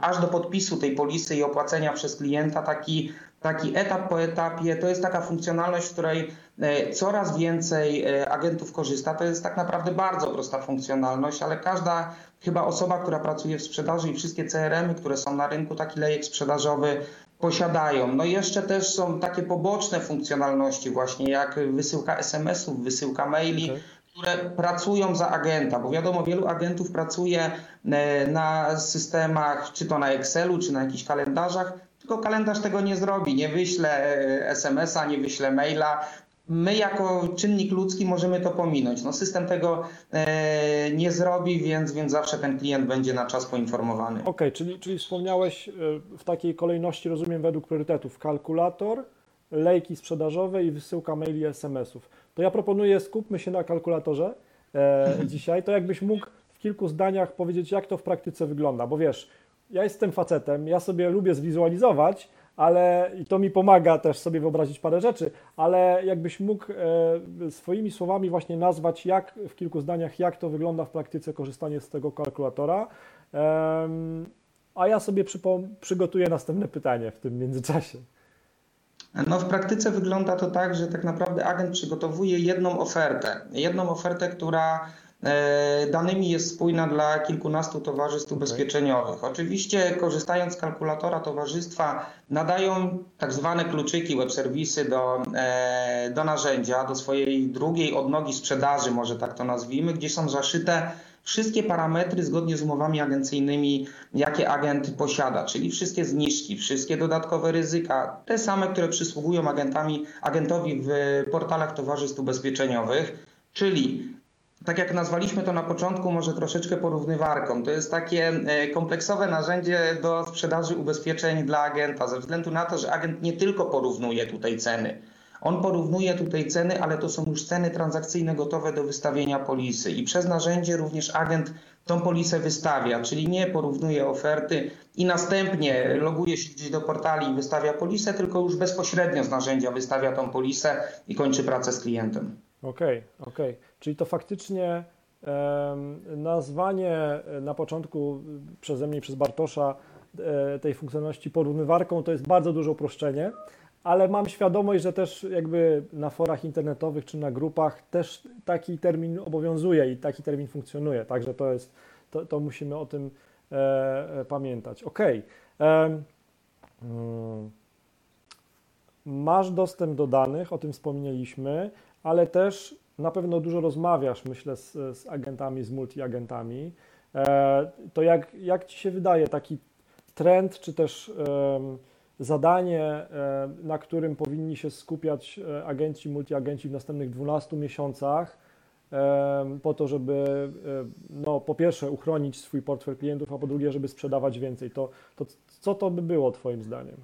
aż do podpisu tej polisy i opłacenia przez klienta, taki, taki etap po etapie. To jest taka funkcjonalność, w której e, coraz więcej e, agentów korzysta. To jest tak naprawdę bardzo prosta funkcjonalność, ale każda chyba osoba, która pracuje w sprzedaży i wszystkie CRM-y, które są na rynku, taki lejek sprzedażowy posiadają. No i jeszcze też są takie poboczne funkcjonalności właśnie jak wysyłka SMS-ów, wysyłka maili, Okej. które pracują za agenta, bo wiadomo, wielu agentów pracuje e, na systemach, czy to na Excelu, czy na jakichś kalendarzach, tylko kalendarz tego nie zrobi, nie wyśle SMS-a, nie wyśle maila. My jako czynnik ludzki możemy to pominąć. No system tego e, nie zrobi, więc, więc zawsze ten klient będzie na czas poinformowany. Okej, czyli, czyli wspomniałeś e, w takiej kolejności, rozumiem, według priorytetów, kalkulator, lejki sprzedażowe i wysyłka maili SMS-ów. To ja proponuję, skupmy się na kalkulatorze e, dzisiaj. To jakbyś mógł w kilku zdaniach powiedzieć, jak to w praktyce wygląda, bo wiesz, ja jestem facetem, ja sobie lubię zwizualizować, ale i to mi pomaga też sobie wyobrazić parę rzeczy, ale jakbyś mógł e, swoimi słowami właśnie nazwać, jak w kilku zdaniach, jak to wygląda w praktyce korzystanie z tego kalkulatora. Em, a ja sobie przygotuję następne pytanie w tym międzyczasie. No w praktyce wygląda to tak, że tak naprawdę agent przygotowuje jedną ofertę. Jedną ofertę, która e, danymi jest spójna dla kilkunastu towarzystw ubezpieczeniowych. Oczywiście korzystając z kalkulatora towarzystwa nadają tak zwane kluczyki, web serwisy do, e, do narzędzia, do swojej drugiej odnogi sprzedaży, może tak to nazwijmy, gdzie są zaszyte wszystkie parametry zgodnie z umowami agencyjnymi, jakie agent posiada, czyli wszystkie zniżki, wszystkie dodatkowe ryzyka, te same, które przysługują agentami, agentowi w portalach towarzystw ubezpieczeniowych, czyli tak jak nazwaliśmy to na początku, może troszeczkę porównywarką. To jest takie e, kompleksowe narzędzie do sprzedaży ubezpieczeń dla agenta, ze względu na to, że agent nie tylko porównuje tutaj ceny. On porównuje tutaj ceny, ale to są już ceny transakcyjne gotowe do wystawienia polisy. I przez narzędzie również agent tą polisę wystawia, czyli nie porównuje oferty i następnie loguje się gdzieś do portali i wystawia polisę, tylko już bezpośrednio z narzędzia wystawia tą polisę i kończy pracę z klientem. Okej, okay, okej. Okay. Czyli to faktycznie nazwanie na początku przeze mnie, przez Bartosza e, tej funkcjonalności porównywarką to jest bardzo duże uproszczenie, ale mam świadomość, że też jakby na forach internetowych czy na grupach też taki termin obowiązuje i taki termin funkcjonuje, także to jest, to, to musimy o tym e, e pamiętać. Ok. E, mm, masz dostęp do danych, o tym wspomnieliśmy, ale też na pewno dużo rozmawiasz, myślę, z, z agentami, z multiagentami. E, to jak, jak Ci się wydaje taki trend, czy też zadanie, e, na którym powinni się skupiać e, agenci, multiagenci w następnych 12 miesiącach, po to, żeby no, po pierwsze uchronić swój portfel klientów, a po drugie, żeby sprzedawać więcej. To, to co to by było Twoim zdaniem?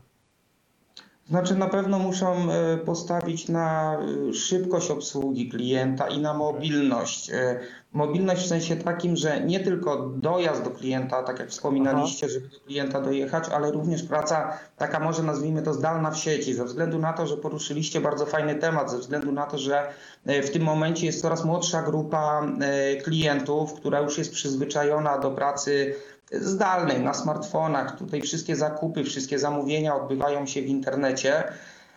Znaczy na pewno muszą e, postawić na e, szybkość obsługi klienta i na mobilność. E, mobilność w sensie takim, że nie tylko dojazd do klienta, tak jak wspominaliście, Aha. żeby do klienta dojechać, ale również praca taka może nazwijmy to zdalna w sieci, ze względu na to, że poruszyliście bardzo fajny temat, ze względu na to, że w tym momencie jest coraz młodsza grupa klientów, która już jest przyzwyczajona do pracy zdalnej, na smartfonach. Tutaj wszystkie zakupy, wszystkie zamówienia odbywają się w internecie.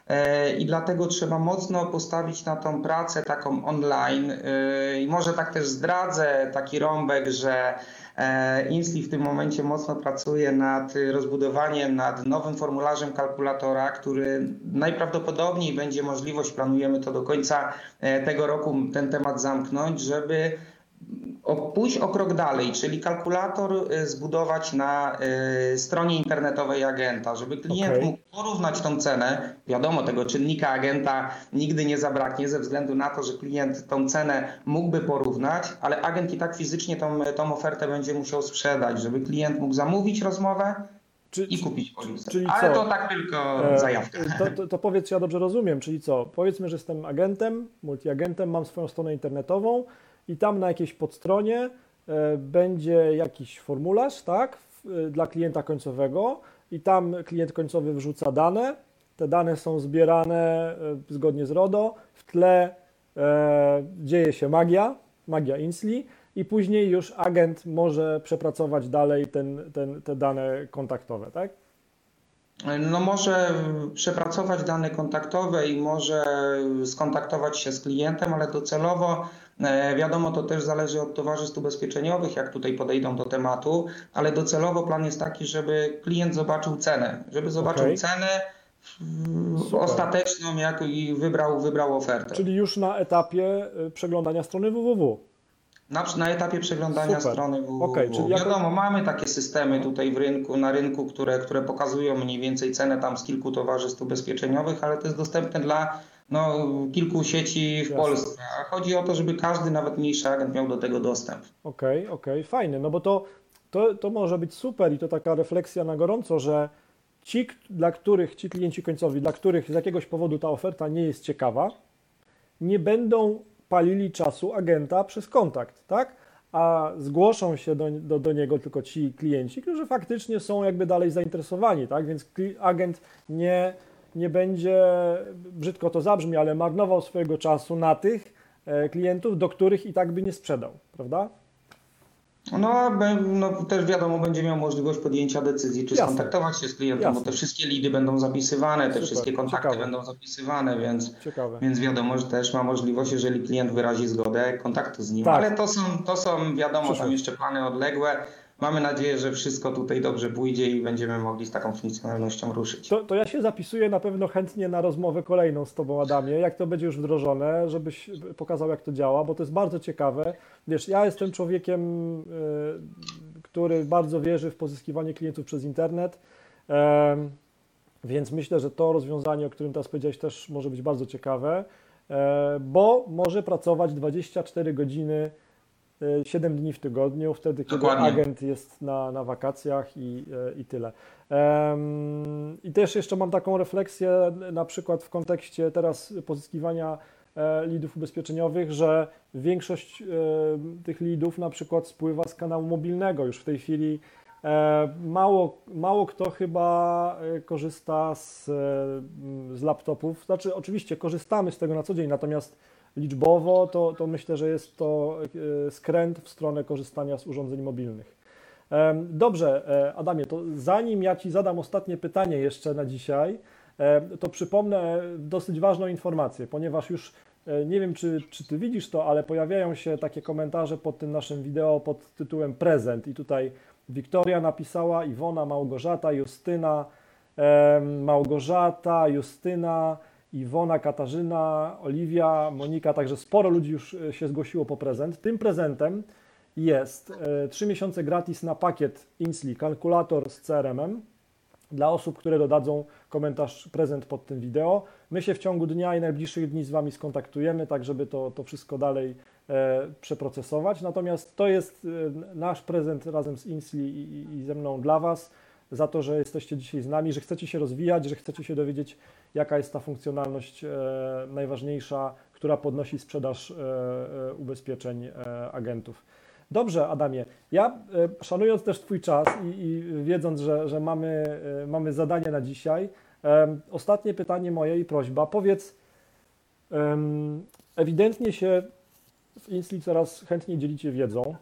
E, I dlatego trzeba mocno postawić na tą pracę taką online. E, I może tak też zdradzę taki rąbek, że e, Insli w tym momencie mocno pracuje nad rozbudowaniem, nad nowym formularzem kalkulatora, który najprawdopodobniej będzie możliwość, planujemy to do końca tego roku, ten temat zamknąć, żeby pójść o krok dalej, czyli kalkulator y, zbudować na y, stronie internetowej agenta, żeby klient okay. mógł porównać tą cenę. Wiadomo, tego czynnika agenta nigdy nie zabraknie ze względu na to, że klient tą cenę mógłby porównać, ale agent i tak fizycznie tą, tą ofertę będzie musiał sprzedać, żeby klient mógł zamówić rozmowę, czy, i kupić polisę. Czyli Ale co? to tak tylko e, zajawka. To, to, to powiedz, ja dobrze rozumiem, czyli co? Powiedzmy, że jestem agentem, multiagentem, mam swoją stronę internetową, i tam na jakiejś podstronie e, będzie jakiś formularz, tak, e, dla klienta końcowego i tam klient końcowy wrzuca dane. Te dane są zbierane e, zgodnie z RODO. W tle dzieje się magia, magia Insli i później już agent może przepracować dalej ten, ten, te dane kontaktowe, tak? No może przepracować dane kontaktowe i może skontaktować się z klientem, ale docelowo wiadomo, to też zależy od towarzystw ubezpieczeniowych, jak tutaj podejdą do tematu, ale docelowo plan jest taki, żeby klient zobaczył cenę, żeby zobaczył okay. cenę ostateczną, jak i wybrał, wybrał ofertę. Czyli już na etapie y, przeglądania strony www. Na, na etapie przeglądania Super. strony www. Okay, czyli Wiadomo, jako... mamy takie systemy tutaj w rynku, na rynku, które, które pokazują mniej więcej cenę tam z kilku towarzystw ubezpieczeniowych, ale to jest dostępne dla no, kilku sieci w Jasne. Polsce. A chodzi o to, żeby każdy, nawet mniejszy agent miał do tego dostęp. Okej, okay, okej, okay, fajne. No bo to, to, to może być super i to taka refleksja na gorąco, że ci, dla których, ci klienci końcowi, dla których z jakiegoś powodu ta oferta nie jest ciekawa, nie będą palili czasu agenta przez kontakt, tak? A zgłoszą się do, do, do niego tylko ci klienci, którzy faktycznie są jakby dalej zainteresowani, tak? Więc agent nie nie będzie, brzydko to zabrzmi, ale marnował swojego czasu na tych e, klientów, do których i tak by nie sprzedał, prawda? No, no też wiadomo, będzie miał możliwość podjęcia decyzji, czy Jasne. skontaktować się z klientem, Jasne. bo te wszystkie lidy będą zapisywane, te Super. wszystkie kontakty Ciekawe. będą zapisywane, więc, więc wiadomo, że też ma możliwość, jeżeli klient wyrazi zgodę, kontaktu z nim. Tak. Ale to są, to są wiadomo, tam jeszcze plany odległe. Mamy nadzieję, że wszystko tutaj dobrze pójdzie i będziemy mogli z taką funkcjonalnością ruszyć. To, to, ja się zapisuję na pewno chętnie na rozmowę kolejną z Tobą, Adamie, jak to będzie już wdrożone, żebyś pokazał, jak to działa, bo to jest bardzo ciekawe. Wiesz, ja jestem człowiekiem, y, który bardzo wierzy w pozyskiwanie klientów przez internet, więc myślę, że to rozwiązanie, o którym teraz powiedziałeś, też może być bardzo ciekawe, e, bo może pracować 24 godziny 7 dni w tygodniu, wtedy kiedy Dokładnie. agent jest na, na wakacjach i, i tyle. I też jeszcze mam taką refleksję, na przykład w kontekście teraz pozyskiwania lidów ubezpieczeniowych, że większość tych lidów na przykład spływa z kanału mobilnego. Już w tej chwili mało, mało kto chyba korzysta z, z laptopów. Znaczy, oczywiście korzystamy z tego na co dzień, natomiast liczbowo to, to myślę, że jest to skręt w stronę korzystania z urządzeń mobilnych. Dobrze, Adamie, to zanim ja Ci zadam ostatnie pytanie jeszcze na dzisiaj, to przypomnę dosyć ważną informację, ponieważ już nie wiem, czy, czy Ty widzisz to, ale pojawiają się takie komentarze pod tym naszym wideo pod tytułem prezent. I tutaj Wiktoria napisała, Iwona, Małgorzata, Justyna, Małgorzata, Justyna, Iwona, Katarzyna, Oliwia, Monika, także sporo ludzi już się zgłosiło po prezent. Tym prezentem jest 3 miesiące gratis na pakiet Insli, kalkulator z CRM-em dla osób, które dodadzą komentarz prezent pod tym wideo. My się w ciągu dnia i najbliższych dni z Wami skontaktujemy, tak żeby to, to wszystko dalej e, przeprocesować. Natomiast to jest e, nasz prezent razem z Insli i, i ze mną dla Was za to, że jesteście dzisiaj z nami, że chcecie się rozwijać, że chcecie się dowiedzieć, jaka jest ta funkcjonalność e, najważniejsza, która podnosi sprzedaż e, e, ubezpieczeń agentów. Dobrze, Adamie. Ja szanując też Twój czas i, i wiedząc, że, że mamy, mamy zadanie na dzisiaj, ostatnie pytanie moje i prośba. Powiedz, ewidentnie się w Insli coraz chętniej dzielicie wiedzą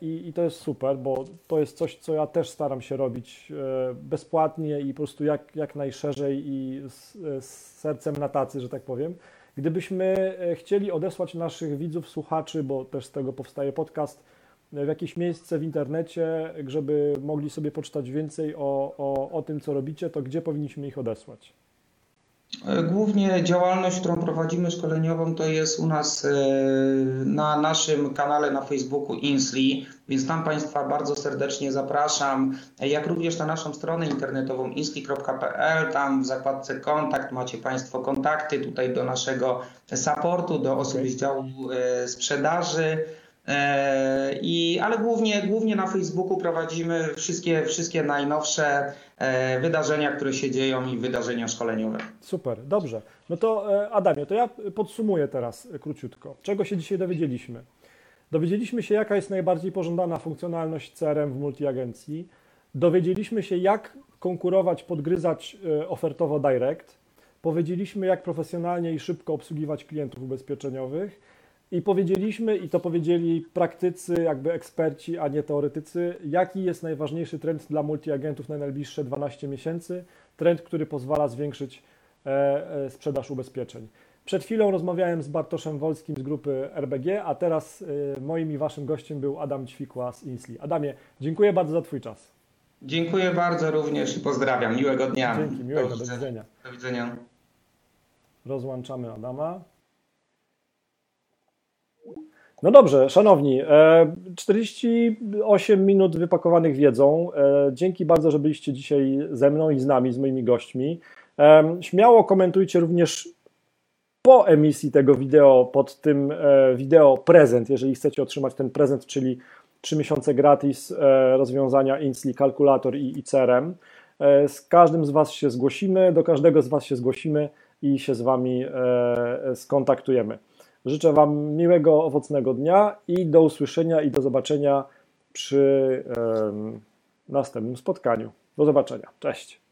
i, i to jest super, bo to jest coś, co ja też staram się robić bezpłatnie i po prostu jak, jak najszerzej i z, z sercem na tacy, że tak powiem. Gdybyśmy chcieli odesłać naszych widzów, słuchaczy, bo też z tego powstaje podcast, w jakieś miejsce w internecie, żeby mogli sobie poczytać więcej o, o, o tym, co robicie, to gdzie powinniśmy ich odesłać? Głównie działalność, którą prowadzimy szkoleniową, to jest u nas na naszym kanale na Facebooku Insli, więc tam Państwa bardzo serdecznie zapraszam, jak również na naszą stronę internetową insli.pl, tam w zakładce kontakt macie Państwo kontakty tutaj do naszego supportu, do osób z działu sprzedaży. I, ale głównie, głównie na Facebooku prowadzimy wszystkie, wszystkie najnowsze wydarzenia, które się dzieją i wydarzenia szkoleniowe. Super, dobrze. No to Adamie, to ja podsumuję teraz króciutko. Czego się dzisiaj dowiedzieliśmy? Dowiedzieliśmy się, jaka jest najbardziej pożądana funkcjonalność CRM w multiagencji. Dowiedzieliśmy się, jak konkurować, podgryzać ofertowo direct. Powiedzieliśmy, jak profesjonalnie i szybko obsługiwać klientów ubezpieczeniowych. I powiedzieliśmy, i to powiedzieli praktycy, jakby eksperci, a nie teoretycy, jaki jest najważniejszy trend dla multiagentów na najbliższe 12 miesięcy. Trend, który pozwala zwiększyć sprzedaż ubezpieczeń. Przed chwilą rozmawiałem z Bartoszem Wolskim z grupy RBG, a teraz moim i waszym gościem był Adam Ćwikła z Insli. Adamie, dziękuję bardzo za Twój czas. Dziękuję bardzo również i pozdrawiam. Miłego dnia. Dzięki, miłego, do. Do widzenia. Do widzenia. Rozłączamy Adama. No dobrze, szanowni, 48 minut wypakowanych wiedzą. Dzięki bardzo, że byliście dzisiaj ze mną i z nami, z moimi gośćmi. Śmiało komentujcie również po emisji tego wideo pod tym wideo prezent, jeżeli chcecie otrzymać ten prezent, czyli 3 miesiące gratis rozwiązania Insli, kalkulator i CRM. Z każdym z Was się zgłosimy, do każdego z Was się zgłosimy i się z Wami skontaktujemy. Życzę Wam miłego, owocnego dnia i do usłyszenia i do zobaczenia przy następnym spotkaniu. Do zobaczenia. Cześć.